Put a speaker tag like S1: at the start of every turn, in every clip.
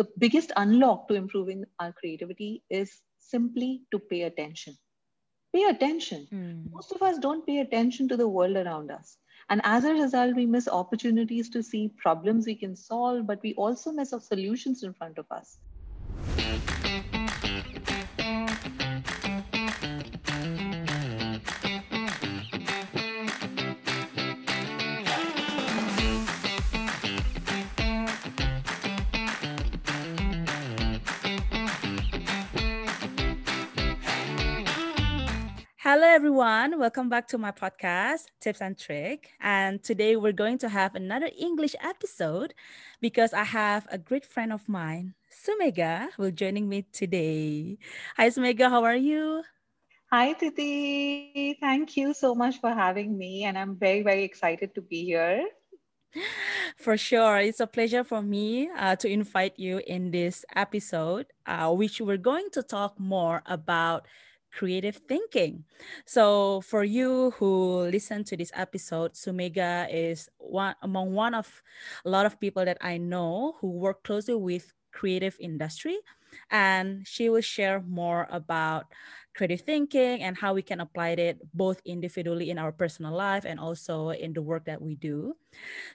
S1: the biggest unlock to improving our creativity is simply to pay attention. Pay attention. Mm. Most of us don't pay attention to the world around us. And as a result, we miss opportunities to see problems we can solve, but we also miss solutions in front of us.
S2: Hello, everyone. Welcome back to my podcast, Tips and Trick. And today we're going to have another English episode because I have a great friend of mine, Sumega, will joining me today. Hi, Sumega. How are you?
S1: Hi, Titi. Thank you so much for having me. And I'm very, very excited to be here.
S2: For sure. It's a pleasure for me uh, to invite you in this episode, uh, which we're going to talk more about creative thinking. So for you who listen to this episode, Sumega is one among one of a lot of people that I know who work closely with creative industry and she will share more about creative thinking and how we can apply it both individually in our personal life and also in the work that we do.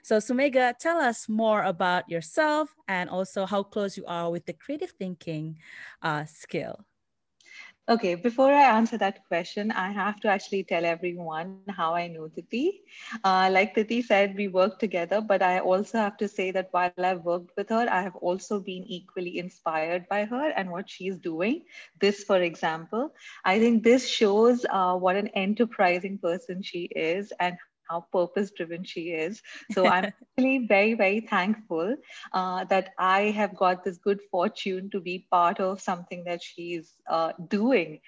S2: So Sumega, tell us more about yourself and also how close you are with the creative thinking uh, skill.
S1: Okay, before I answer that question, I have to actually tell everyone how I know Titi. Uh, like Titi said, we work together, but I also have to say that while I've worked with her, I have also been equally inspired by her and what she's doing. This, for example, I think this shows uh, what an enterprising person she is and how purpose driven she is. So I'm really very, very thankful uh, that I have got this good fortune to be part of something that she's uh, doing.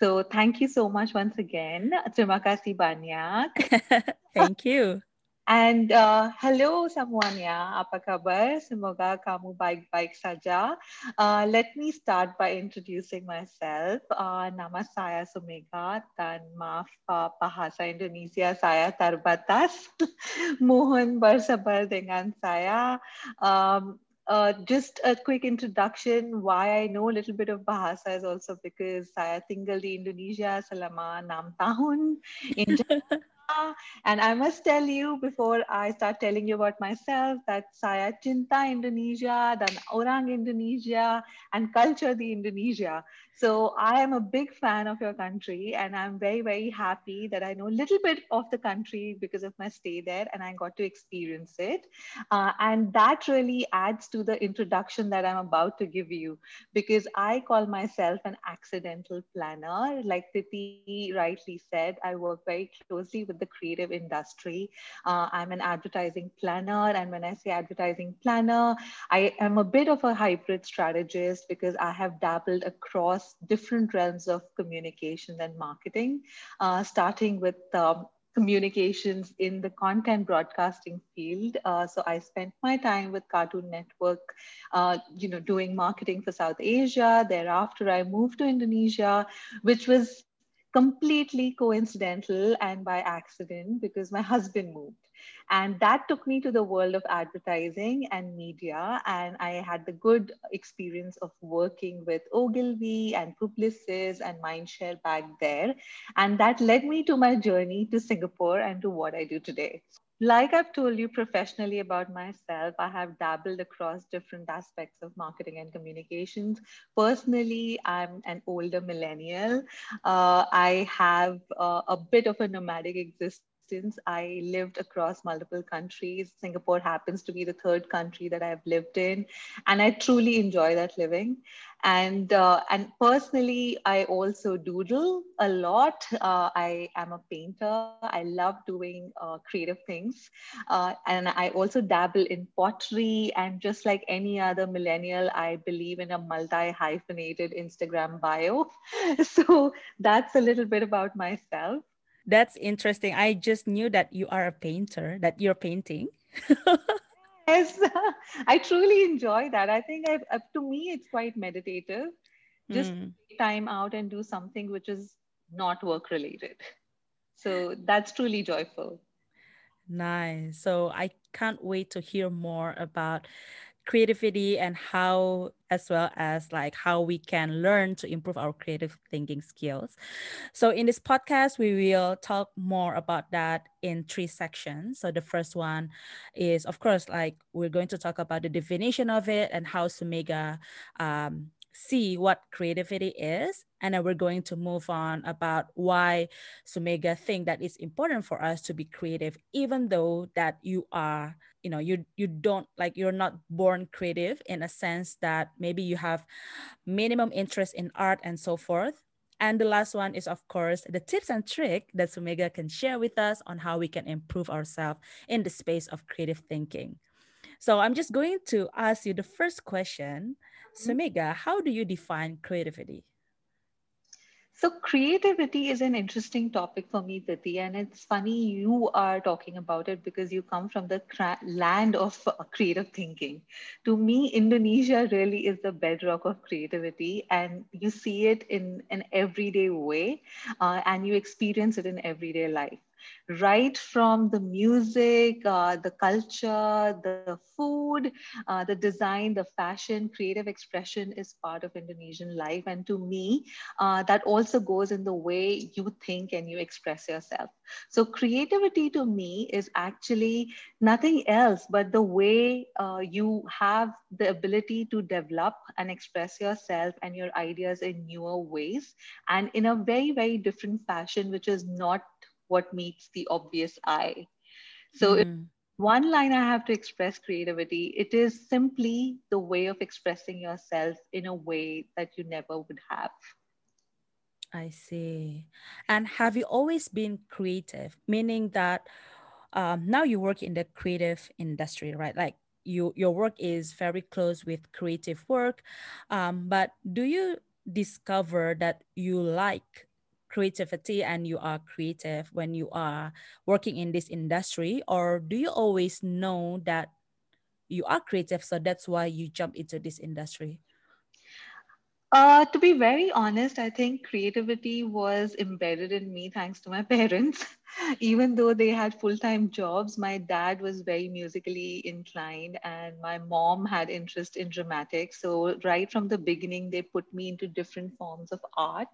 S1: So thank you so much once again. Terima kasih banyak.
S2: thank you.
S1: And uh, hello semuanya, apa kabar? Semoga kamu baik-baik saja. Uh, let me start by introducing myself. Uh, nama saya Sumega dan maaf uh, bahasa Indonesia saya terbatas. Mohon bersabar dengan saya. Um, uh, just a quick introduction why I know a little bit of Bahasa is also because saya tinggal di Indonesia selama enam tahun. In and I must tell you before I start telling you about myself that saya cinta Indonesia dan orang Indonesia and culture the Indonesia. So I am a big fan of your country and I'm very, very happy that I know a little bit of the country because of my stay there and I got to experience it. Uh, and that really adds to the introduction that I'm about to give you because I call myself an accidental planner. Like Titi rightly said, I work very closely with the creative industry. Uh, I'm an advertising planner. And when I say advertising planner, I am a bit of a hybrid strategist because I have dabbled across different realms of communication and marketing, uh, starting with um, communications in the content broadcasting field. Uh, so I spent my time with Cartoon Network, uh, you know, doing marketing for South Asia. Thereafter, I moved to Indonesia, which was completely coincidental and by accident because my husband moved. And that took me to the world of advertising and media. And I had the good experience of working with Ogilvy and Publicis and Mindshare back there. And that led me to my journey to Singapore and to what I do today. Like I've told you professionally about myself, I have dabbled across different aspects of marketing and communications. Personally, I'm an older millennial. Uh, I have uh, a bit of a nomadic existence distance. I lived across multiple countries. Singapore happens to be the third country that I've lived in, and I truly enjoy that living. And uh, and personally, I also doodle a lot. Uh, I am a painter. I love doing uh, creative things, uh, and I also dabble in pottery. And just like any other millennial, I believe in a multi hyphenated Instagram bio. so that's a little bit about myself.
S2: That's interesting. I just knew that you are a painter, that you're painting.
S1: yes, I truly enjoy that. I think I've, uh, to me, it's quite meditative. Just mm. time out and do something which is not work related. So that's truly joyful.
S2: Nice. So I can't wait to hear more about creativity and how as well as like how we can learn to improve our creative thinking skills. So in this podcast we will talk more about that in three sections. So the first one is of course like we're going to talk about the definition of it and how sumega um, see what creativity is. And then we're going to move on about why sumega think that it's important for us to be creative even though that you are you know you you don't like you're not born creative in a sense that maybe you have minimum interest in art and so forth. And the last one is of course the tips and trick that sumega can share with us on how we can improve ourselves in the space of creative thinking. So i'm just going to ask you the first question. Mm-hmm. sumega how do you define creativity
S1: so creativity is an interesting topic for me, Titi, and it's funny you are talking about it because you come from the cra- land of uh, creative thinking. To me, Indonesia really is the bedrock of creativity, and you see it in an everyday way, uh, and you experience it in everyday life right from the music, uh, the culture, the food, uh, the design, the fashion, creative expression is part of Indonesian life. And to me, uh, that also goes in the way you think and you express yourself. So creativity to me is actually nothing else but the way uh, you have the ability to develop and express yourself and your ideas in newer ways and in a very, very different fashion, which is not what meets the obvious eye. So, mm. one line I have to express creativity, it is simply the way of expressing yourself in a way that you never would have.
S2: I see. And have you always been creative, meaning that um, now you work in the creative industry, right? Like you, your work is very close with creative work. Um, but do you discover that you like creativity and you are creative when you are working in this industry or do you always know that you are creative so that's why you jump into this industry
S1: uh, to be very honest, I think creativity was embedded in me thanks to my parents. Even though they had full time jobs, my dad was very musically inclined and my mom had interest in dramatics. So, right from the beginning, they put me into different forms of art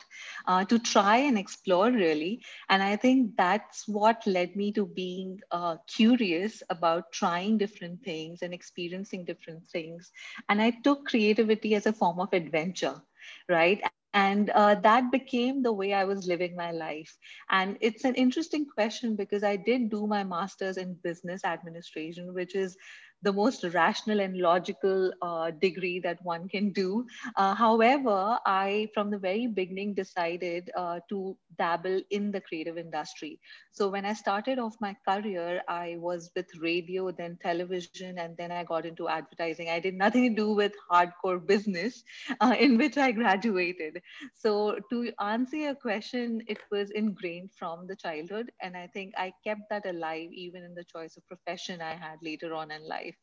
S1: uh, to try and explore, really. And I think that's what led me to being uh, curious about trying different things and experiencing different things. And I took creativity as a form of adventure right? And uh, that became the way I was living my life. And it's an interesting question because I did do my master's in business administration, which is the most rational and logical uh, degree that one can do. Uh, however, I, from the very beginning, decided uh, to dabble in the creative industry. So when I started off my career, I was with radio, then television, and then I got into advertising. I did nothing to do with hardcore business uh, in which I graduated. So to answer your question, it was ingrained from the childhood. And I think I kept that alive even in the choice of profession I had later on in life.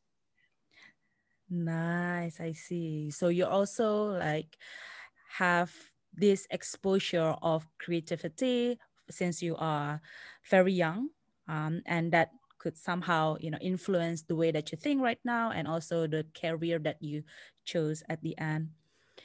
S2: Nice, I see. So you also like have this exposure of creativity since you are very young, um, and that could somehow you know influence the way that you think right now, and also the career that you chose at the end.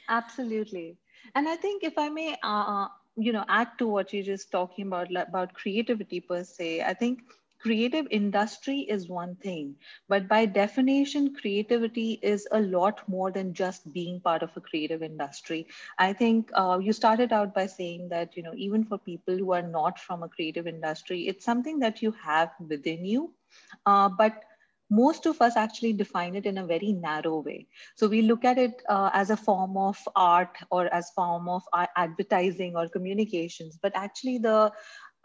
S1: Absolutely, and I think if I may, uh, uh you know, add to what you're just talking about about creativity per se, I think creative industry is one thing, but by definition, creativity is a lot more than just being part of a creative industry. I think uh, you started out by saying that, you know, even for people who are not from a creative industry, it's something that you have within you. Uh, but most of us actually define it in a very narrow way so we look at it uh, as a form of art or as form of uh, advertising or communications but actually the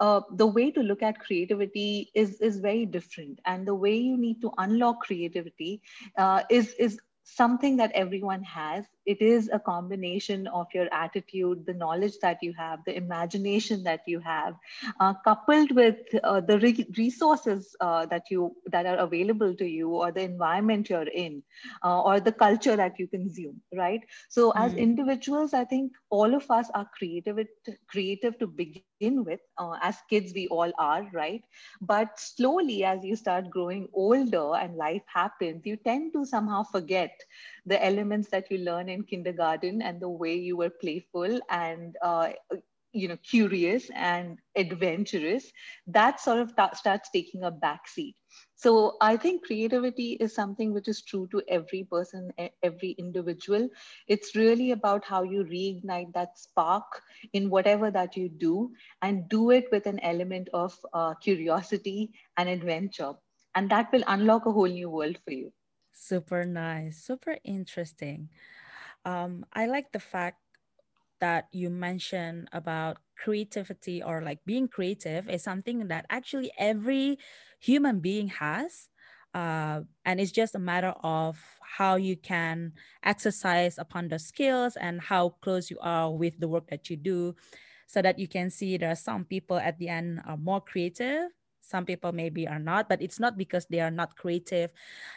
S1: uh, the way to look at creativity is is very different. And the way you need to unlock creativity uh, is is something that everyone has it is a combination of your attitude, the knowledge that you have, the imagination that you have, uh, coupled with uh, the re- resources uh, that you that are available to you, or the environment you're in, uh, or the culture that you consume. Right. So, as mm. individuals, I think all of us are creative, creative to begin with. Uh, as kids, we all are, right? But slowly, as you start growing older and life happens, you tend to somehow forget the elements that you learn in kindergarten and the way you were playful and uh, you know curious and adventurous that sort of starts taking a backseat. So i think creativity is something which is true to every person every individual. It's really about how you reignite that spark in whatever that you do and do it with an element of uh, curiosity and adventure. And that will unlock a whole new world for you.
S2: Super nice. Super interesting um, i like the fact that you mentioned about creativity or like being creative is something that actually every human being has. Uh, and it's just a matter of how you can exercise upon the skills and how close you are with the work that you do so that you can see there are some people at the end are more creative some people maybe are not but it's not because they are not creative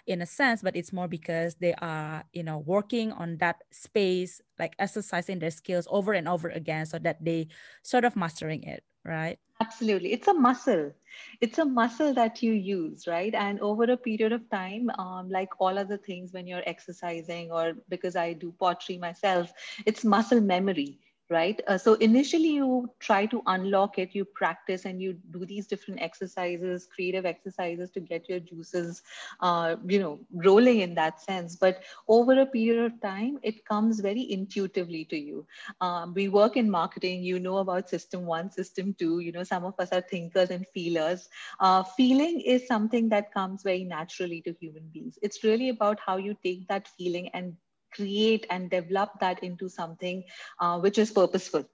S2: in a sense but it's more because they are you know working on that space like exercising their skills over and over again so that they sort of mastering it right?
S1: Absolutely. It's a muscle. It's a muscle that you use right? And over a period of time um, like all other things when you're exercising or because i do pottery myself it's muscle memory right? Uh, so initially you try to unlock it, you practice and you do these different exercises, creative exercises to get your juices, uh, you know, rolling in that sense. But over a period of time, it comes very intuitively to you. Um, we work in marketing, you know about system one, system two, you know, some of us are thinkers and feelers. Uh, feeling is something that comes very naturally to human beings. It's really about how you take that feeling and create and develop that into something uh, which is purposeful.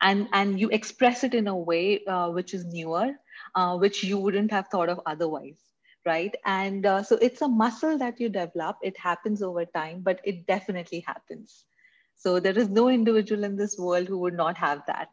S1: And and you express it in a way uh, which is newer uh, which you wouldn't have thought of otherwise right? And uh, so it's a muscle that you develop. It happens over time but it definitely happens. So there is no individual in this world who would not have that.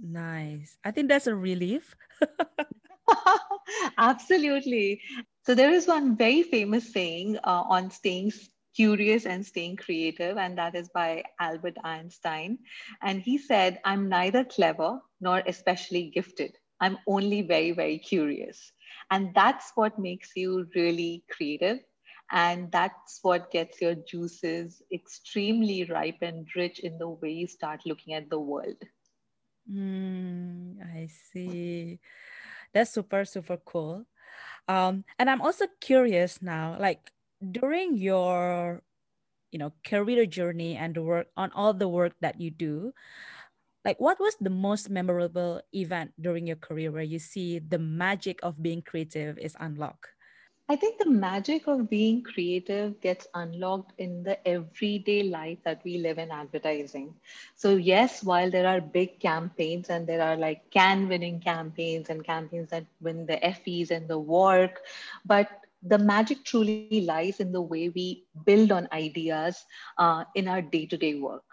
S2: Nice. I think that's a relief.
S1: Absolutely. So there is one very famous saying uh, on staying Curious and Staying Creative, and that is by Albert Einstein. And he said, I'm neither clever nor especially gifted. I'm only very, very curious. And that's what makes you really creative. And that's what gets your juices extremely ripe and rich in the way you start looking at the world.
S2: Mm, I see. That's super, super cool. Um, and I'm also curious now, like during your you know career journey and the work on all the work that you do like what was the most memorable event during your career where you see the magic of being creative is unlocked
S1: I think the magic of being creative gets unlocked in the everyday life that we live in advertising. So, yes, while there are big campaigns and there are like Cannes winning campaigns and campaigns that win the Effies and the work, but the magic truly lies in the way we build on ideas uh, in our day-to-day work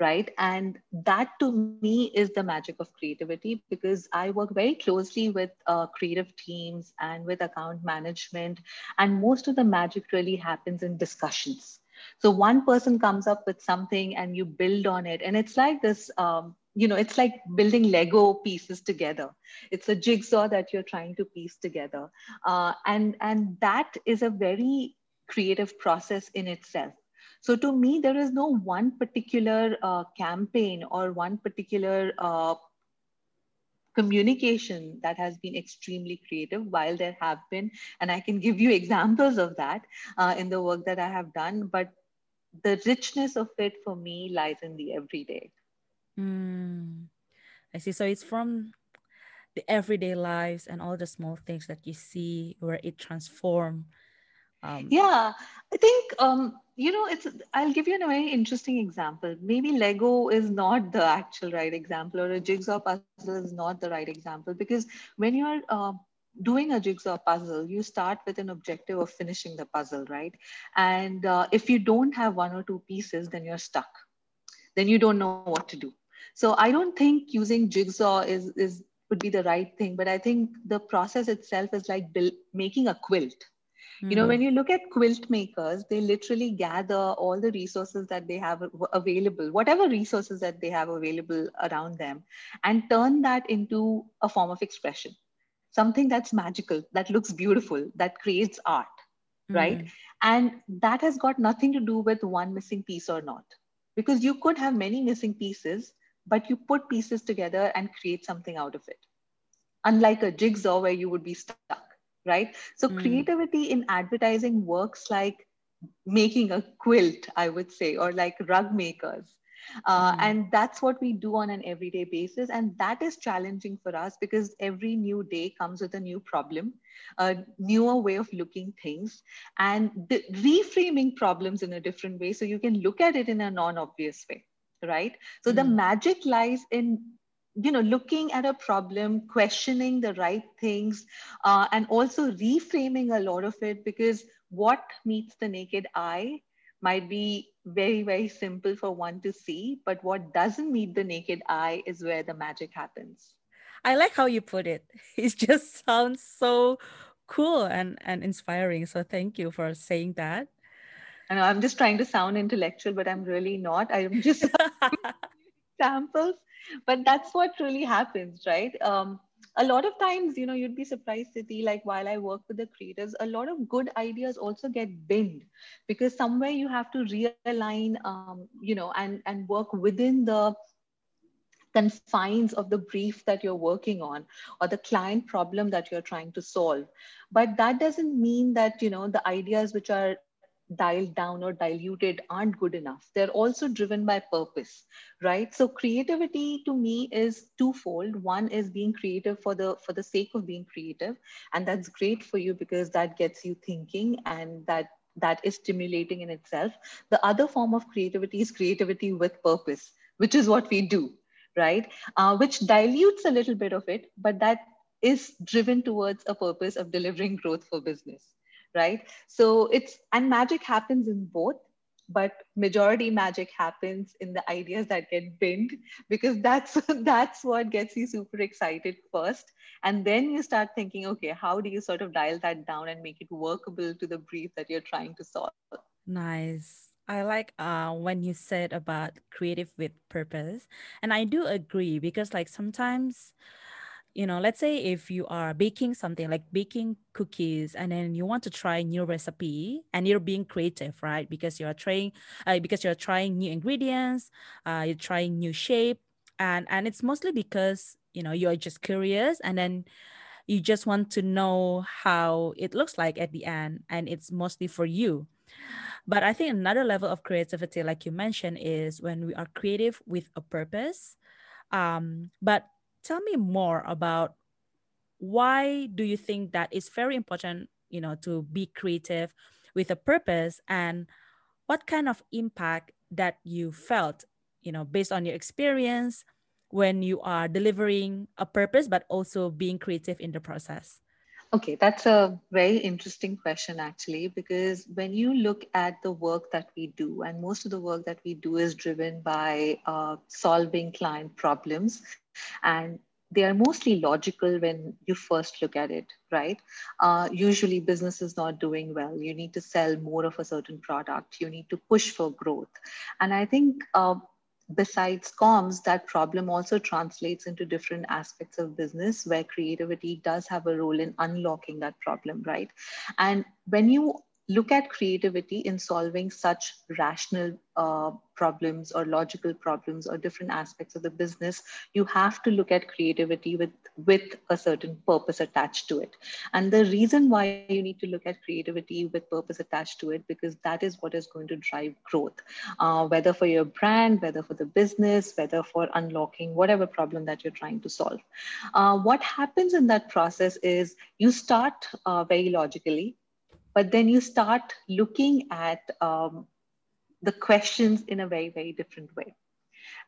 S1: right? And that to me is the magic of creativity because i work very closely with uh, creative teams and with account management and most of the magic really happens in discussions. So one person comes up with something and you build on it and it's like this um, you know it's like building lego pieces together. It's a jigsaw that you're trying to piece together. Uh, and and that is a very creative process in itself. So to me there is no one particular uh, campaign or one particular uh, communication that has been extremely creative while there have been and i can give you examples of that uh, in the work that i have done but the richness of it for me lies in the everyday
S2: Mm, I see. So it's from the everyday lives and all the small things that you see where it transform.
S1: Um, yeah, I think um, you know it's. I'll give you a very interesting example. Maybe Lego is not the actual right example, or a jigsaw puzzle is not the right example because when you're uh, doing a jigsaw puzzle, you start with an objective of finishing the puzzle, right? And uh, if you don't have one or two pieces, then you're stuck. Then you don't know what to do. So I don't think using jigsaw is, is would be the right thing, but I think the process itself is like build, making a quilt. Mm-hmm. You know, hmm. when you look at quilt makers, they literally gather all the resources that they have available, whatever resources that they have available around them, and turn that into a form of expression something that's magical, that looks beautiful, that creates art, mm. right? And that has got nothing to do with one missing piece or not. Because you could have many missing pieces, but you put pieces together and create something out of it. Unlike a jigsaw where you would be stuck, right? So mm. creativity in advertising works like making a quilt, I would say, or like rug makers uh, mm. And that's what we do on an everyday basis. And that is challenging for us because every new day comes with a new problem, a newer way of looking things, and the, reframing problems in a different way. So you can look at it in a non obvious way, right? So mm. the magic lies in you know looking at a problem questioning the right things uh, and also reframing a lot of it because what meets the naked eye might be very, very simple for one to see, but what doesn't meet the naked eye is where the magic happens.
S2: I like how you put it. It just sounds so cool and, and inspiring. So thank you for saying that.
S1: And I'm just trying to sound intellectual, but I'm really not. I'm just examples. But that's what really happens, right? Um, a lot of times, you know, you'd be surprised, Siti, like while I work with the creators, a lot of good ideas also get binned because somewhere you have to realign, um, you know, and, and work within the confines of the brief that you're working on or the client problem that you're trying to solve but that doesn't mean that you know the ideas which are dialed down or diluted aren't good enough. They're also driven by purpose, right? So creativity to me is twofold. One is being creative for the for the sake of being creative, and that's great for you because that gets you thinking and that that is stimulating in itself. The other form of creativity is creativity with purpose, which is what we do, right? Uh, which dilutes a little bit of it, but that is driven towards a purpose of delivering growth for business right? So it's, and magic happens in both, but majority magic happens in the ideas that get binned because that's that's what gets you super excited first and then you start thinking okay how do you sort of dial that down and make it workable to the brief that you're trying to solve
S2: nice I like uh, when you said about creative with purpose. And I do agree because, like, sometimes you know let's say if you are baking something like baking cookies and then you want to try new recipe and you're being creative right? Because you're trying uh, because you're trying new ingredients uh, you're trying new shape and and it's mostly because you know you're just curious and then you just want to know how it looks like at the end and it's mostly for you. But i think another level of creativity like you mentioned is when we are creative with a purpose um, but tell me more about why do you think that it's very important you know to be creative with a purpose and what kind of impact that you felt you know based on your experience when you are delivering a purpose but also being creative in the process?
S1: Okay that's a very interesting question actually because when you look at the work that we do and most of the work that we do is driven by uh, solving client problems and they are mostly logical when you first look at it, right? Uh, usually, business is not doing well. You need to sell more of a certain product. You need to push for growth. And I think uh, besides comms, that problem also translates into different aspects of business where creativity does have a role in unlocking that problem, right? And when you look at creativity in solving such rational uh, problems or logical problems or different aspects of the business. You have to look at creativity with with a certain purpose attached to it. And the reason why you need to look at creativity with purpose attached to it because that is what is going to drive growth. Uh, whether for your brand whether for the business whether for unlocking whatever problem that you're trying to solve. Uh, what happens in that process is you start uh, very logically but then you start looking at um, the questions in a very, very different way.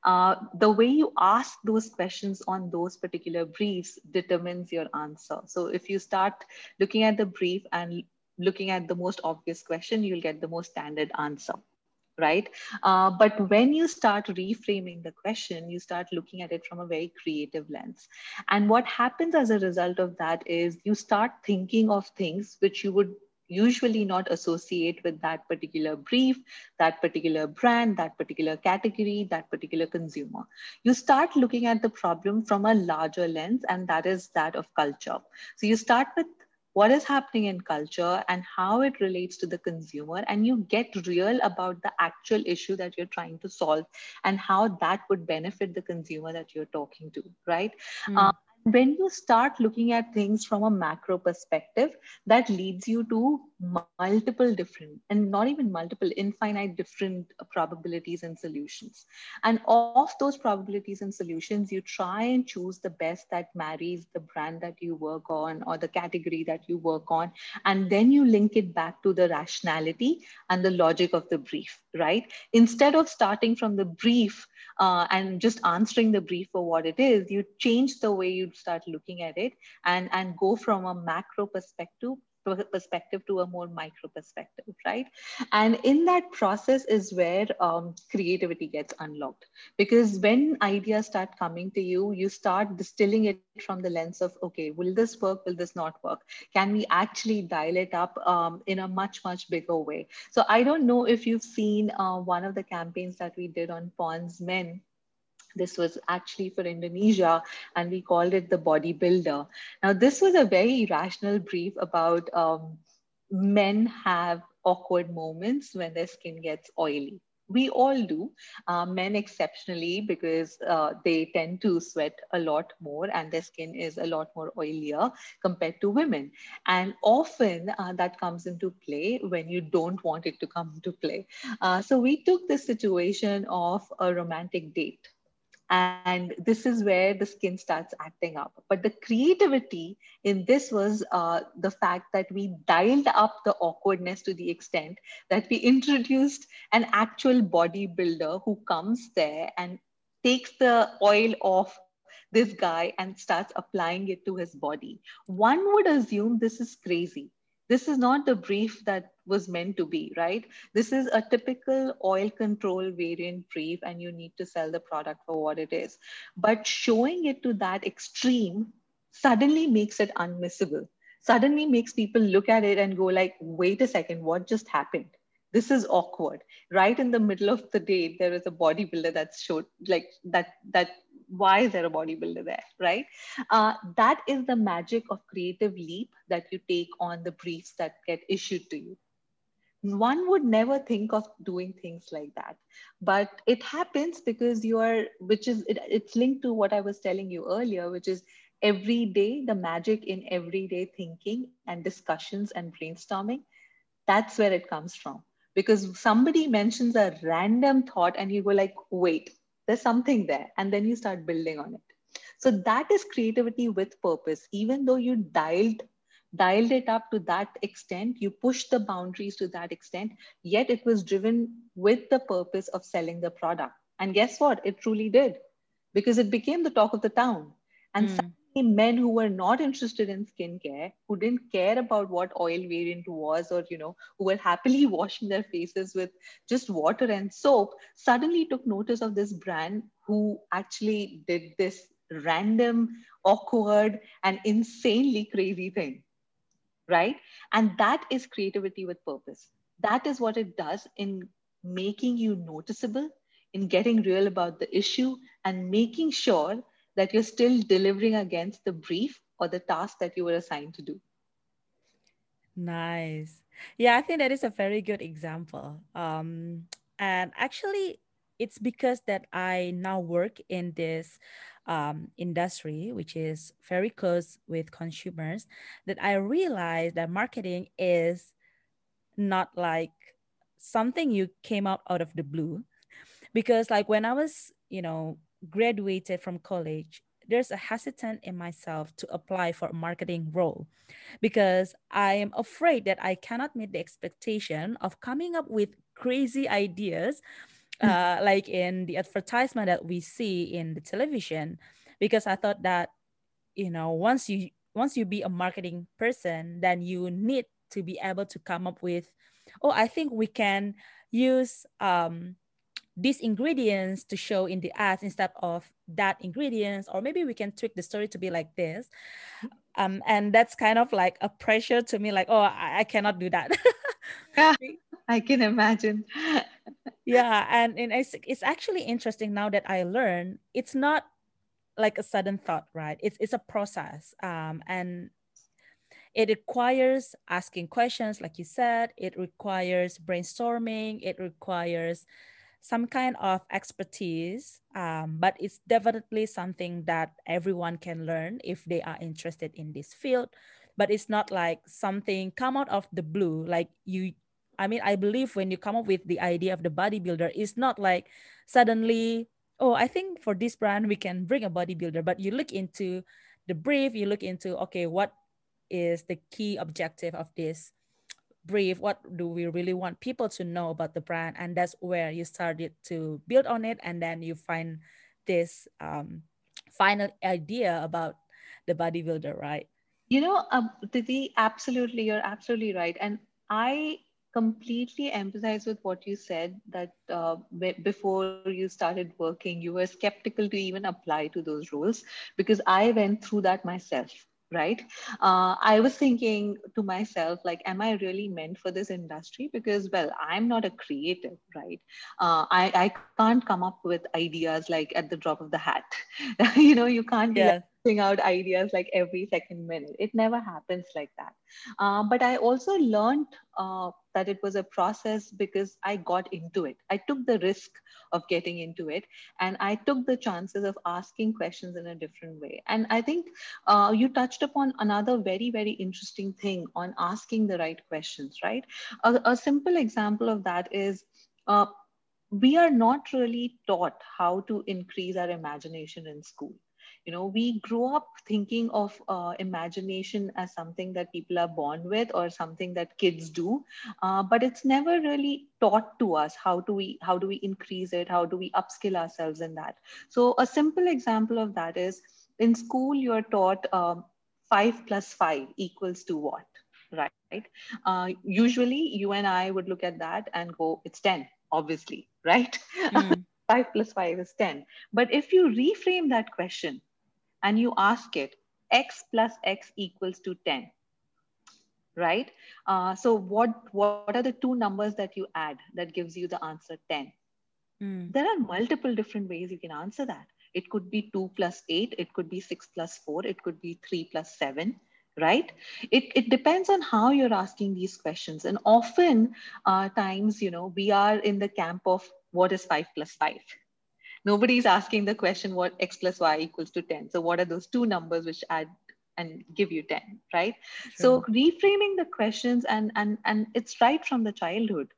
S1: uh, the way you ask those questions on those particular briefs determines your answer. So if you start looking at the brief and looking at the most obvious question, you'll get the most standard answer right? Uh, but when you start reframing the question, you start looking at it from a very creative lens. And what happens as a result of that is you start thinking of things which you would usually not associate with that particular brief, that particular brand, that particular category, that particular consumer. You start looking at the problem from a larger lens, and that is that of culture. So you start with what is happening in culture and how it relates to the consumer and you get real about the actual issue that you're trying to solve and how that would benefit the consumer that you're talking to right mm. uh, when you start looking at things from a macro perspective, that leads you to multiple different and not even multiple, infinite different probabilities and solutions. And of those probabilities and solutions, you try and choose the best that marries the brand that you work on or the category that you work on. And then you link it back to the rationality and the logic of the brief, right? Instead of starting from the brief uh, and just answering the brief for what it is, you change the way you start looking at it and, and go from a macro perspective perspective to a more micro perspective, right? And in that process is where um, creativity gets unlocked. Because when ideas start coming to you, you start distilling it from the lens of, okay, will this work? Will this not work? Can we actually dial it up um, in a much, much bigger way? So I don't know if you've seen uh, one of the campaigns that we did on Pond's Men this was actually for Indonesia, and we called it the bodybuilder. Now, this was a very rational brief about um, men have awkward moments when their skin gets oily. We all do, uh, men exceptionally, because uh, they tend to sweat a lot more and their skin is a lot more oilier compared to women. And often uh, that comes into play when you don't want it to come into play. Uh, so we took the situation of a romantic date and this is where the skin starts acting up. But the creativity in this was uh, the fact that we dialed up the awkwardness to the extent that we introduced an actual bodybuilder who comes there and takes the oil off this guy and starts applying it to his body. One would assume this is crazy. This is not the brief that was meant to be, right? This is a typical oil control variant brief, and you need to sell the product for what it is. But showing it to that extreme suddenly makes it unmissable. Suddenly makes people look at it and go like, wait a second, what just happened? This is awkward. Right in the middle of the day, there is a bodybuilder that's showed like that that why is there a bodybuilder there, right? Uh, that is the magic of creative leap that you take on the briefs that get issued to you. One would never think of doing things like that, but it happens because you are, which is, it, it's linked to what I was telling you earlier, which is every day, the magic in everyday thinking and discussions and brainstorming. That's where it comes from. Because somebody mentions a random thought and you go like wait there's something there. And then you start building on it. So that is creativity with purpose. Even though you dialed dialed it up to that extent. You pushed the boundaries to that extent. Yet it was driven with the purpose of selling the product. And guess what? It truly did. Because it became the talk of the town. And mm men who were not interested in skincare, who didn't care about what oil variant was, or you know, who were happily washing their faces with just water and soap, suddenly took notice of this brand who actually did this random, awkward, and insanely crazy thing. Right? And that is creativity with purpose. That is what it does in making you noticeable, in getting real about the issue, and making sure that you're still delivering against the brief or the task that you were assigned to do.
S2: Nice. Yeah, I think that is a very good example. Um, and actually, it's because that I now work in this um, industry, which is very close with consumers, that I realized that marketing is not like something you came out out of the blue. Because like when I was, you know, graduated from college, there's a hesitant in myself to apply for a marketing role because I am afraid that I cannot meet the expectation of coming up with crazy ideas uh, like in the advertisement that we see in the television because i thought that you know once you once you be a marketing person then you need to be able to come up with oh i think we can use um, these ingredients to show in the ads instead of that ingredients or maybe we can tweak the story to be like this. Um, and that's kind of like a pressure to me like oh i, I cannot do that.
S1: Yeah, i can imagine
S2: yeah and, and it's, it's actually interesting now that i learn it's not like a sudden thought right? It's, it's a process um, and it requires asking questions like you said it requires brainstorming it requires some kind of expertise um, but it's definitely something that everyone can learn if they are interested in this field but it's not like something come out of the blue like you i mean i believe when you come up with the idea of the bodybuilder it's not like suddenly oh i think for this brand we can bring a bodybuilder. But you look into the brief you look into okay what is the key objective of this brief? What do we really want people to know about the brand? And that's where you started to build on it. And then you find this um, final idea about the bodybuilder right?
S1: You know um, Didi, absolutely you're absolutely right. And i completely empathize with what you said that uh, before you started working you were skeptical to even apply to those roles because i went through that myself right? Uh, i was thinking to myself like am i really meant for this industry? Because well i'm not a creative right? Uh, I, I can't come up with ideas like at the drop of the hat. You know you can't yeah out ideas like every second minute. It never happens like that. Uh, but I also learned uh, that it was a process because I got into it. I took the risk of getting into it and I took the chances of asking questions in a different way. And I think uh, you touched upon another very, very interesting thing on asking the right questions, right? A, a simple example of that is uh, we are not really taught how to increase our imagination in school you know we grow up thinking of uh, imagination as something that people are born with or something that kids do. Uh, but it's never really taught to us how do we how do we increase it how do we upskill ourselves in that. So a simple example of that is in school you're taught um, 5 plus 5 equals to what right? Uh, usually you and i would look at that and go it's 10 obviously right? Mm. 5 plus 5 is 10 but if you reframe that question and you ask it, x plus x equals to 10, right? Uh, so what, what are the two numbers that you add that gives you the answer 10? Mm. There are multiple different ways you can answer that. It could be 2 plus 8, it could be 6 plus 4, it could be 3 plus 7, right it, it depends on how you're asking these questions and often uh, times you know we are in the camp of what is 5 plus 5 nobody's asking the question what x plus y equals to 10 so what are those two numbers which add and give you 10 right? Sure. so reframing the questions and and and it's right from the childhood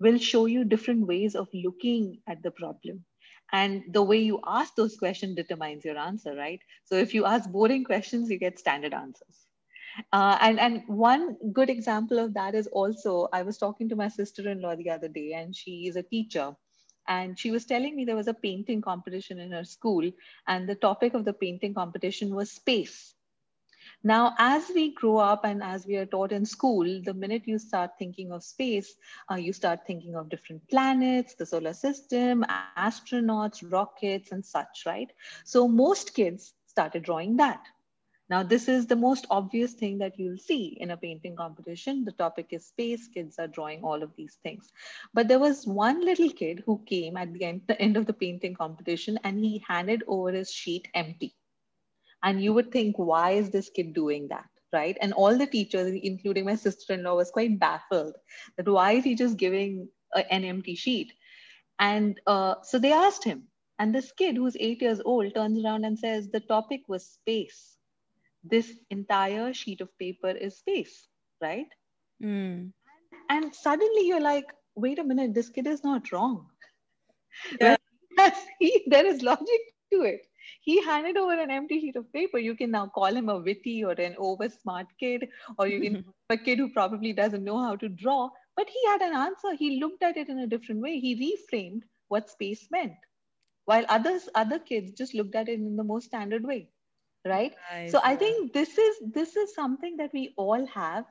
S1: will show you different ways of looking at the problem. And the way you ask those questions determines your answer right? So if you ask boring questions you get standard answers. Uh, and and one good example of that is also I was talking to my sister-in-law the other day, and she is a teacher, and she was telling me there was a painting competition in her school and the topic of the painting competition was space. Now as we grow up and as we are taught in school the minute you start thinking of space uh, you start thinking of different planets the solar system astronauts rockets and such right? So most kids started drawing that now, this is the most obvious thing that you'll see in a painting competition. The topic is space. Kids are drawing all of these things. But there was one little kid who came at the end, the end of the painting competition and he handed over his sheet empty. And you would think, why is this kid doing that? Right. And all the teachers, including my sister in law, was quite baffled that why is he just giving a, an empty sheet? And uh, so they asked him. And this kid, who's eight years old, turns around and says, The topic was space this entire sheet of paper is space, right? Mm. And suddenly you're like, wait a minute, this kid is not wrong. Yeah. he, there is logic to it. He handed over an empty sheet of paper. You can now call him a witty or an over smart kid, or you can a kid who probably doesn't know how to draw. But he had an answer. He looked at it in a different way. He reframed what space meant while others other kids just looked at it in the most standard way right? Nice. so i think this is this is something that we all have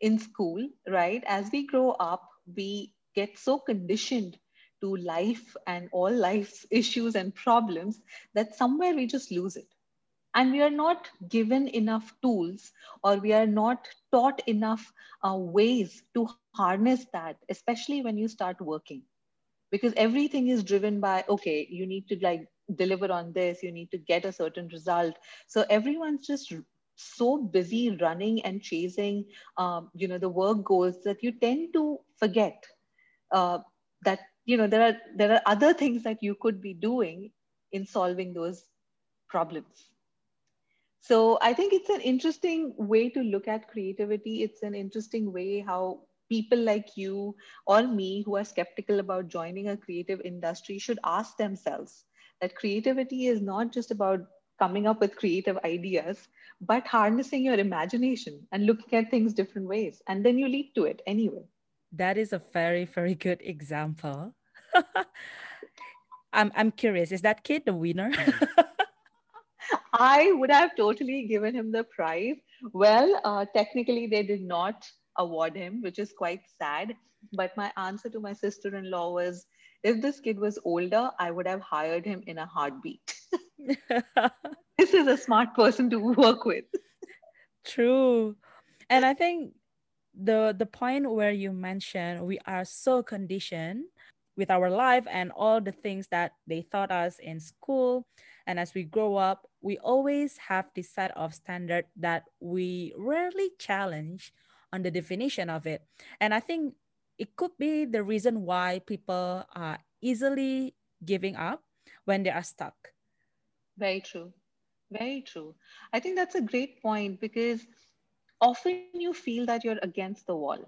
S1: in school right? As we grow up we get so conditioned to life and all life's issues and problems that somewhere we just lose it. And we are not given enough tools or we are not taught enough uh, ways to harness that especially when you start working. Because everything is driven by okay you need to like deliver on this you need to get a certain result. So everyone's just so busy running and chasing um, you know the work goals that you tend to forget uh, that you know there are there are other things that you could be doing in solving those problems. So i think it's an interesting way to look at creativity. It's an interesting way how people like you or me who are skeptical about joining a creative industry should ask themselves that creativity is not just about coming up with creative ideas but harnessing your imagination and looking at things different ways. And then you lead to it anyway.
S2: That is a very very good example. I'm i'm curious is that kid the winner?
S1: I would have totally given him the prize. Well uh, technically they did not award him which is quite sad. But my answer to my sister-in-law was if this kid was older i would have hired him in a heartbeat. This is a smart person to work with.
S2: True. And i think the the point where you mentioned we are so conditioned with our life and all the things that they taught us in school and as we grow up we always have this set of standard that we rarely challenge on the definition of it. And i think it could be the reason why people are easily giving up when they are stuck.
S1: Very true. Very true. I think that's a great point because often you feel that you're against the wall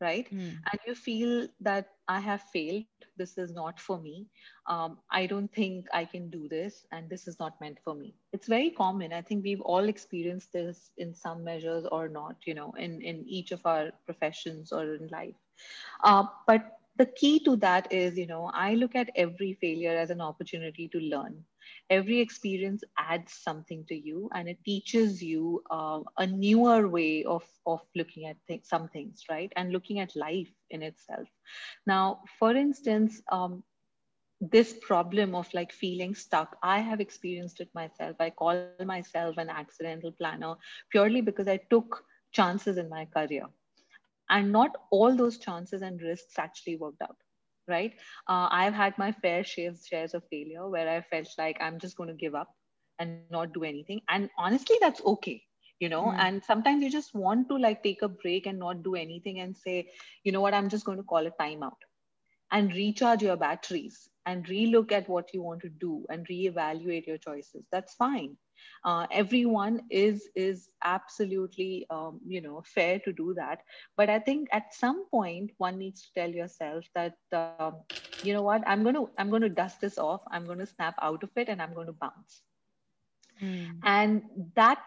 S1: right? Mm. and you feel that i have failed. This is not for me. Um, i don't think i can do this and this is not meant for me. It's very common. I think we've all experienced this in some measures or not you know in in each of our professions or in life. Uh, but the key to that is you know i look at every failure as an opportunity to learn every experience adds something to you and it teaches you uh, a newer way of, of looking at th- some things, right? And looking at life in itself. Now, for instance, um, this problem of like feeling stuck, I have experienced it myself. I call myself an accidental planner purely because I took chances in my career. And not all those chances and risks actually worked out right? Uh, I've had my fair shares, shares of failure where I felt like I'm just going to give up and not do anything. And honestly, that's okay, you know. Mm. And sometimes you just want to like take a break and not do anything and say, you know what, I'm just going to call a timeout and recharge your batteries and relook at what you want to do and reevaluate your choices. That's fine uh, everyone is is absolutely um, you know fair to do that. But i think at some point one needs to tell yourself that um, you know what? I'm going to i'm going to dust this off. I'm going to snap out of it and i'm going to bounce. Mm. and that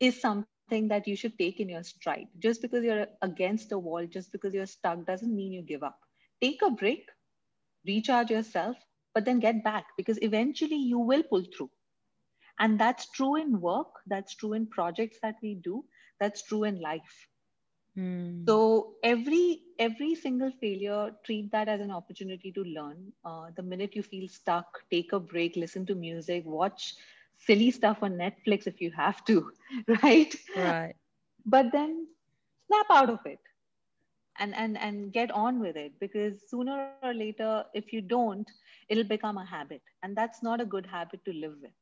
S1: is something that you should take in your stride. Just because you're against a wall just because you're stuck doesn't mean you give up. Take a break recharge yourself but then get back because eventually you will pull through and that's true in work that's true in projects that we do that's true in life. Mm. so every every single failure treat that as an opportunity to learn. Uh, the minute you feel stuck take a break listen to music watch silly stuff on netflix if you have to right?
S2: Right.
S1: But then snap out of it and and and get on with it because sooner or later if you don't it'll become a habit. And that's not a good habit to live with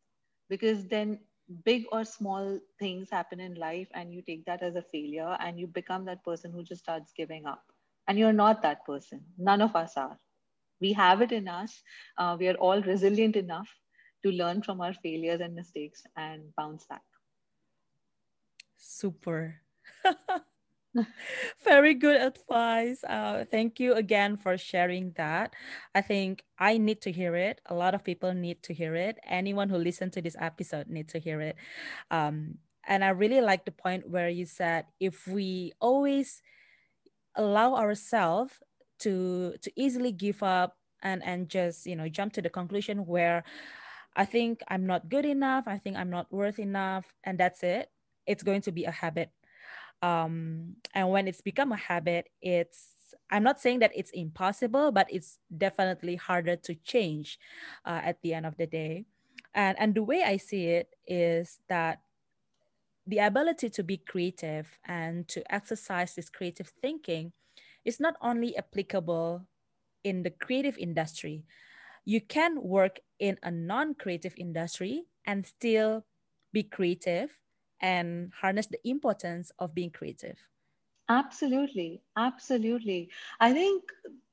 S1: because then big or small things happen in life and you take that as a failure and you become that person who just starts giving up. And you're not that person. None of us are. We have it in us. Uh, we are all resilient enough to learn from our failures and mistakes and bounce back.
S2: Super Very good advice. Uh, thank you again for sharing that. I think I need to hear it. A lot of people need to hear it. Anyone who listened to this episode need to hear it. Um, and I really like the point where you said if we always allow ourselves to to easily give up and and just you know jump to the conclusion where I think I'm not good enough, I think I'm not worth enough, and that's it. It's going to be a habit. Um, and when it's become a habit, it's I'm not saying that it's impossible, but it's definitely harder to change uh, at the end of the day. And and the way I see it is that the ability to be creative and to exercise this creative thinking is not only applicable in the creative industry, you can work in a non-creative industry and still be creative and harness the importance of being creative
S1: absolutely absolutely i think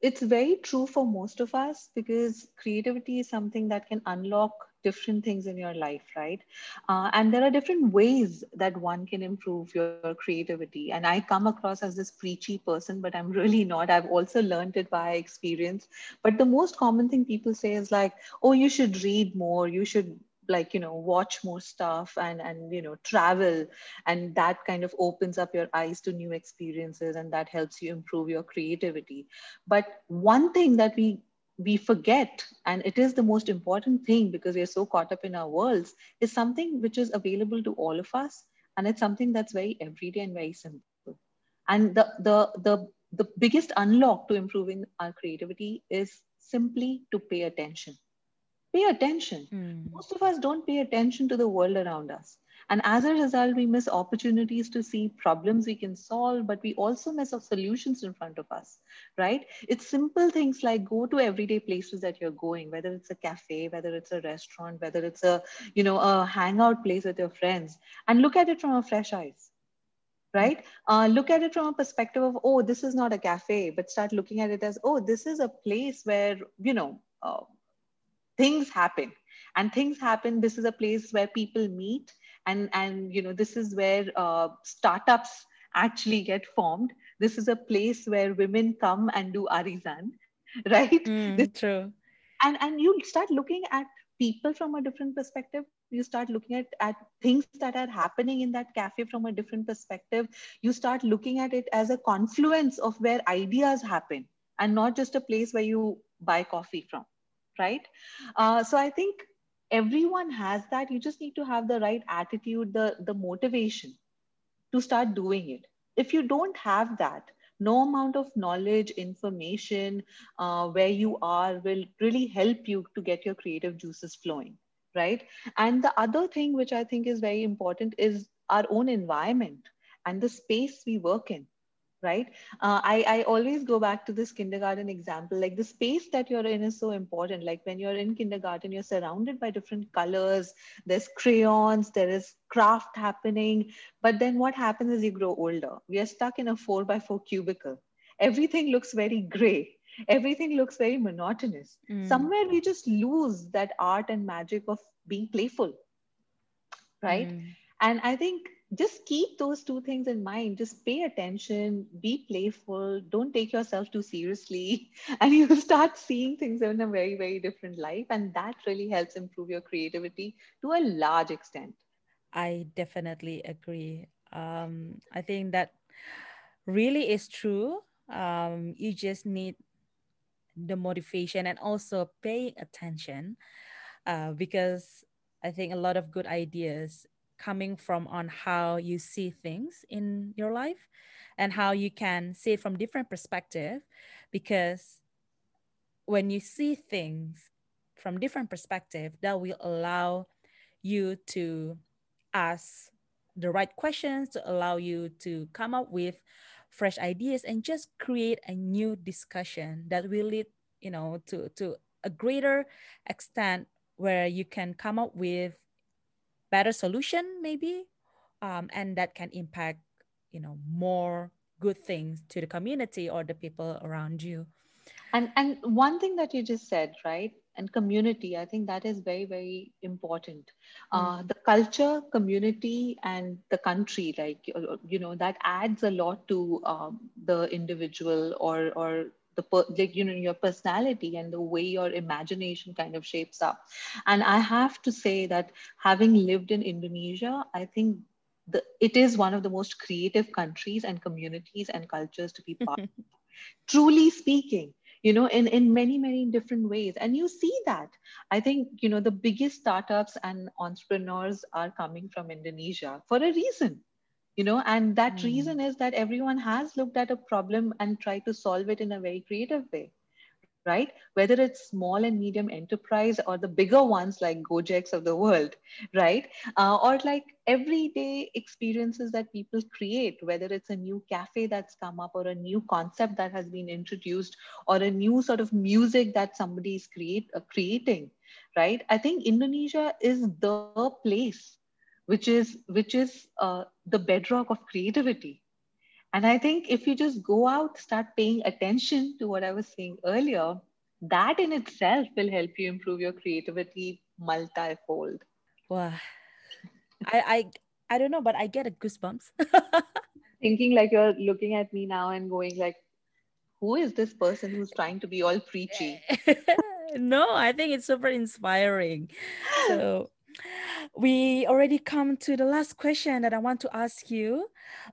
S1: it's very true for most of us because creativity is something that can unlock different things in your life, right? Uh, and there are different ways that one can improve your creativity. And I come across as this preachy person, but I'm really not. I've also learned it by experience. But the most common thing people say is like, oh, you should read more, you should like you know watch more stuff and and you know travel and that kind of opens up your eyes to new experiences and that helps you improve your creativity but one thing that we we forget, and it is the most important thing because we are so caught up in our worlds, is something which is available to all of us. And it's something that's very everyday and very simple. And the, the, the, the biggest unlock to improving our creativity is simply to pay attention. Pay attention. Mm. Most of us don't pay attention to the world around us. And as a result, we miss opportunities to see problems we can solve, but we also miss of solutions in front of us, right? It's simple things like go to everyday places that you're going, whether it's a cafe, whether it's a restaurant, whether it's a, you know, a hangout place with your friends, and look at it from a fresh eyes right uh, look at it from a perspective of oh this is not a cafe but start looking at it as oh this is a place where you know uh, things happen. And things happen this is a place where people meet and and you know this is where uh, startups actually get formed. This is a place where women come and do artisan right?
S2: Mm,
S1: this,
S2: true.
S1: And and you start looking at people from a different perspective. You start looking at, at things that are happening in that cafe from a different perspective. You start looking at it as a confluence of where ideas happen and not just a place where you buy coffee from right? Uh, so i think everyone has that. You just need to have the right attitude the the motivation to start doing it. If you don't have that no amount of knowledge information uh, where you are will really help you to get your creative juices flowing right? And the other thing which i think is very important is our own environment and the space we work in right? Uh, I, I always go back to this kindergarten example. Like the space that you're in is so important. Like when you're in kindergarten you're surrounded by different colors. There's crayons there is craft happening. But then what happens as you grow older? We are stuck in a four by four cubicle. Everything looks very gray. Everything looks very monotonous. Mm. somewhere we just lose that art and magic of being playful right? Mm. and i think just keep those two things in mind. Just pay attention be playful don't take yourself too seriously and you'll start seeing things in a very very different light and that really helps improve your creativity to a large extent.
S2: I definitely agree. Um, i think that really is true. Um, you just need the motivation and also paying attention uh, because i think a lot of good ideas coming from on how you see things in your life and how you can see it from different perspective because when you see things from different perspective that will allow you to ask the right questions to allow you to come up with fresh ideas and just create a new discussion that will lead you know to to a greater extent where you can come up with better solution maybe um, and that can impact you know more good things to the community or the people around you
S1: and and one thing that you just said right and community i think that is very very important mm. uh, the culture community and the country like you know that adds a lot to um, the individual or or the like you know your personality and the way your imagination kind of shapes up. And i have to say that having lived in indonesia i think the, it is one of the most creative countries and communities and cultures to be part of. Truly speaking you know in in many many different ways. And you see that. I think you know the biggest startups and entrepreneurs are coming from indonesia for a reason you know and that mm. reason is that everyone has looked at a problem and tried to solve it in a very creative way right? Whether it's small and medium enterprise or the bigger ones like Gojeks of the world, right? Uh, or like everyday experiences that people create, whether it's a new cafe that's come up or a new concept that has been introduced or a new sort of music that somebody is create, uh, creating, right? I think Indonesia is the place which is which is uh, the bedrock of creativity and I think if you just go out, start paying attention to what I was saying earlier, that in itself will help you improve your creativity multifold.
S2: Wow. I I I don't know, but I get a goosebumps.
S1: Thinking like you're looking at me now and going like, who is this person who's trying to be all preachy?
S2: no, I think it's super inspiring. So we already come to the last question that I want to ask you.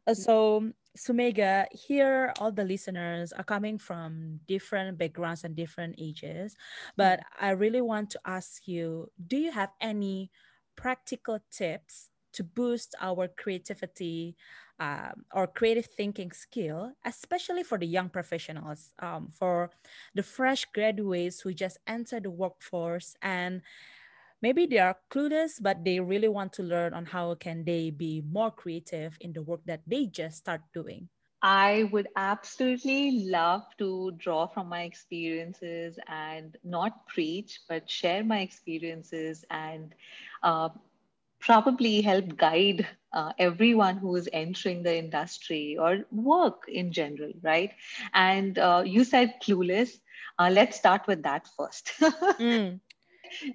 S2: Uh, so Sumega, here all the listeners are coming from different backgrounds and different ages, but mm. I really want to ask you do you have any practical tips to boost our creativity um, or creative thinking skill, especially for the young professionals, um, for the fresh graduates who just entered the workforce and maybe they are clueless but they really want to learn on how can they be more creative in the work that they just start doing
S1: I would absolutely love to draw from my experiences and not preach, but share my experiences and uh, probably help guide uh, everyone who is entering the industry or work in general, right? And uh, you said clueless. Uh, let's start with that first. mm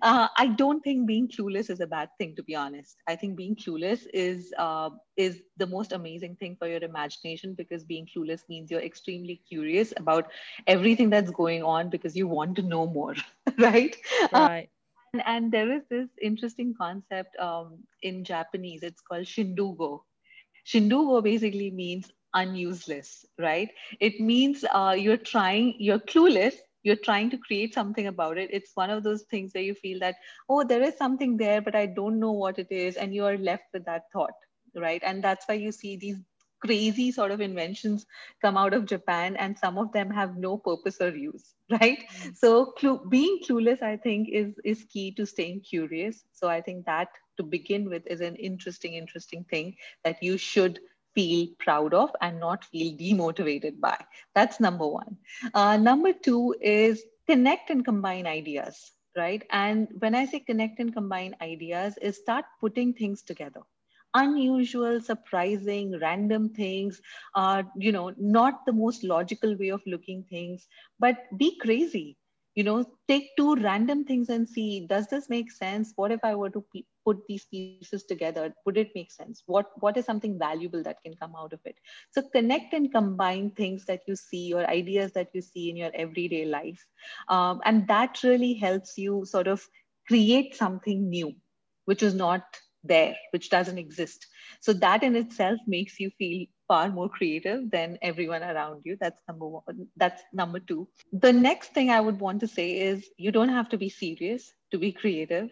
S1: uh, I don't think being clueless is a bad thing, to be honest. I think being clueless is uh, is the most amazing thing for your imagination because being clueless means you're extremely curious about everything that's going on because you want to know more, right?
S2: Right.
S1: and, and, there is this interesting concept um, in Japanese. It's called chindogu. Chindogu basically means unuseless, right? It means uh, you're trying, you're clueless, you're trying to create something about it it's one of those things where you feel that oh there is something there but i don't know what it is and you are left with that thought right? And that's why you see these crazy sort of inventions come out of japan and some of them have no purpose or use right? Mm-hmm. so clu- being clueless i think is is key to staying curious. So i think that to begin with is an interesting interesting thing that you should feel proud of and not feel demotivated by. That's number one. Uh, number two is connect and combine ideas, right? And when I say connect and combine ideas, is start putting things together. Unusual, surprising, random things are, you know, not the most logical way of looking things, but be crazy you know take two random things and see does this make sense? What if i were to put these pieces together? Would it make sense? What what is something valuable that can come out of it? So connect and combine things that you see or ideas that you see in your everyday life. Um, and that really helps you sort of create something new which is not there which doesn't exist. So that in itself makes you feel far more creative than everyone around you. That's number one. That's number two. The next thing I would want to say is you don't have to be serious to be creative.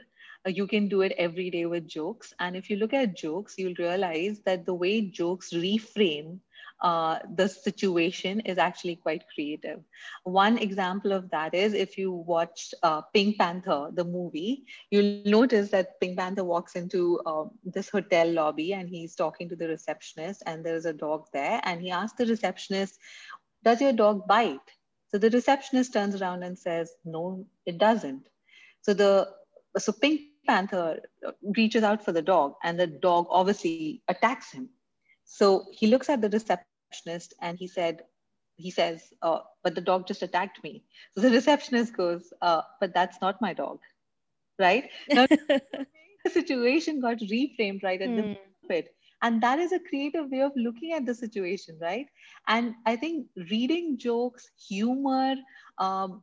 S1: Uh, you can do it every day with jokes. And if you look at jokes, you'll realize that the way jokes reframe uh, the situation is actually quite creative. One example of that is if you watch uh, Pink Panther, the movie, you'll notice that Pink Panther walks into uh, this hotel lobby and he's talking to the receptionist, and there's a dog there. And he asks the receptionist, Does your dog bite? So the receptionist turns around and says, No, it doesn't. So the so Pink Panther reaches out for the dog, and the dog obviously attacks him. So he looks at the receptionist and he said, he says, uh, but the dog just attacked me. So the receptionist goes, uh, but that's not my dog, right? Now, the situation got reframed right at mm. the moment. And that is a creative way of looking at the situation, right? And I think reading jokes, humor, um,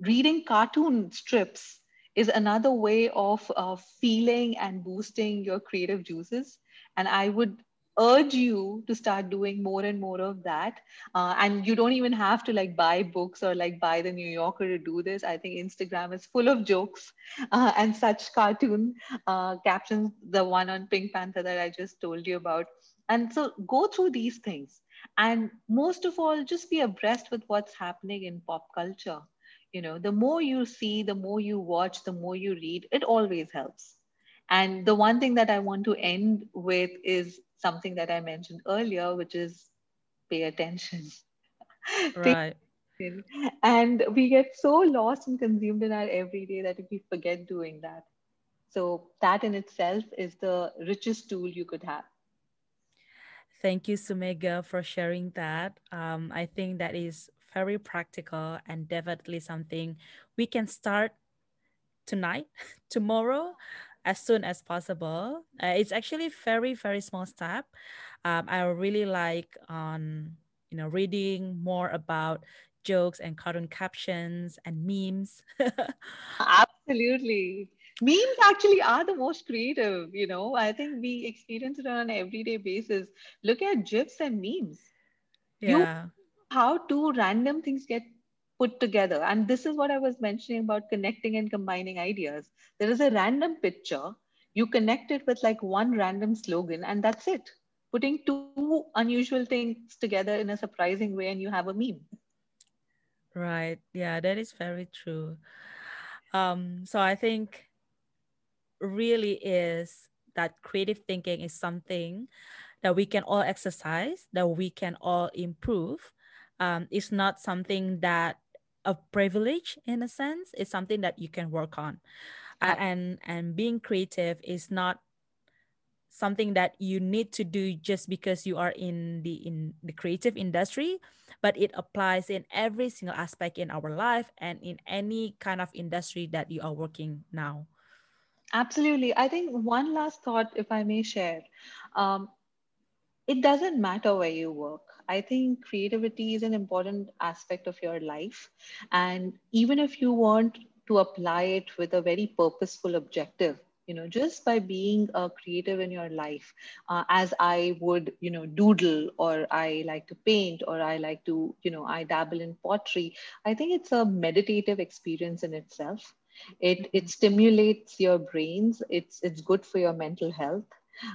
S1: reading cartoon strips is another way of uh, feeling and boosting your creative juices. And I would urge you to start doing more and more of that. Uh, and you don't even have to like buy books or like buy the new yorker to do this. I think instagram is full of jokes uh, and such cartoon uh, captions the one on pink panther that i just told you about. And so go through these things. And most of all just be abreast with what's happening in pop culture. You know the more you see the more you watch the more you read it always helps. And the one thing that i want to end with is something that i mentioned earlier which is pay attention.
S2: Right.
S1: and we get so lost and consumed in our everyday that we forget doing that. So that in itself is the richest tool you could have.
S2: Thank you, Sumega, for sharing that. Um, I think that is very practical and definitely something we can start tonight, tomorrow, as soon as possible. Uh, it's actually very, very small step. Um, I really like on you know reading more about jokes and cartoon captions and memes.
S1: Absolutely memes actually are the most creative you know i think we experience it on an everyday basis look at gifs and memes
S2: yeah you,
S1: how two random things get put together. And this is what i was mentioning about connecting and combining ideas. There is a random picture. You connect it with like one random slogan and that's it. Putting two unusual things together in a surprising way and you have a meme.
S2: Right. Yeah that is very true. Um so i think really is that creative thinking is something that we can all exercise, that we can all improve. Um, it's not something that a privilege in a sense. It's something that you can work on, uh, and and being creative is not something that you need to do just because you are in the in the creative industry but it applies in every single aspect in our life and in any kind of industry that you are working now
S1: Absolutely. I think one last thought, if I may share. Um, it doesn't matter where you work. I think creativity is an important aspect of your life. And even if you want to apply it with a very purposeful objective, you know, just by being a creative in your life, uh, as I would, you know, doodle or I like to paint or I like to, you know, I dabble in pottery, I think it's a meditative experience in itself. It it stimulates your brains. It's it's good for your mental health.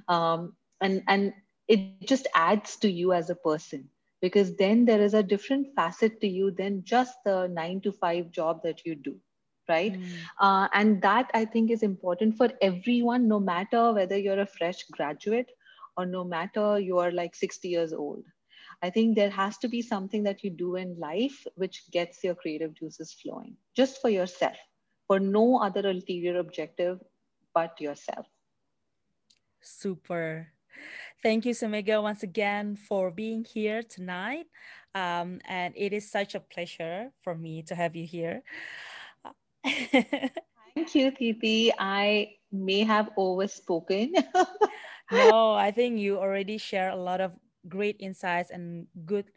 S1: Um, and and it just adds to you as a person because then there is a different facet to you than just the nine to five job that you do right mm. uh, and that i think is important for everyone no matter whether you're a fresh graduate or no matter you are like 60 years old i think there has to be something that you do in life which gets your creative juices flowing just for yourself for no other ulterior objective but yourself.
S2: Super. Thank you, Sumega, once again for being here tonight. Um, and it is such a pleasure for me to have you here.
S1: Thank you, Titi. I may have overspoken.
S2: no, I think you already share a lot of great insights and good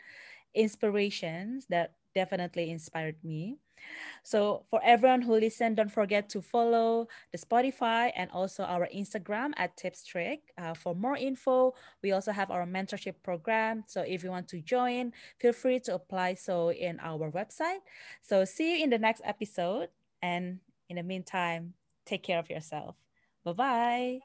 S2: inspirations that definitely inspired me. So for everyone who listened, don't forget to follow the Spotify and also our Instagram at Tipstrick uh, for more info. We also have our mentorship program. So if you want to join, feel free to apply so in our website. So see you in the next episode. And in the meantime, take care of yourself. Bye-bye.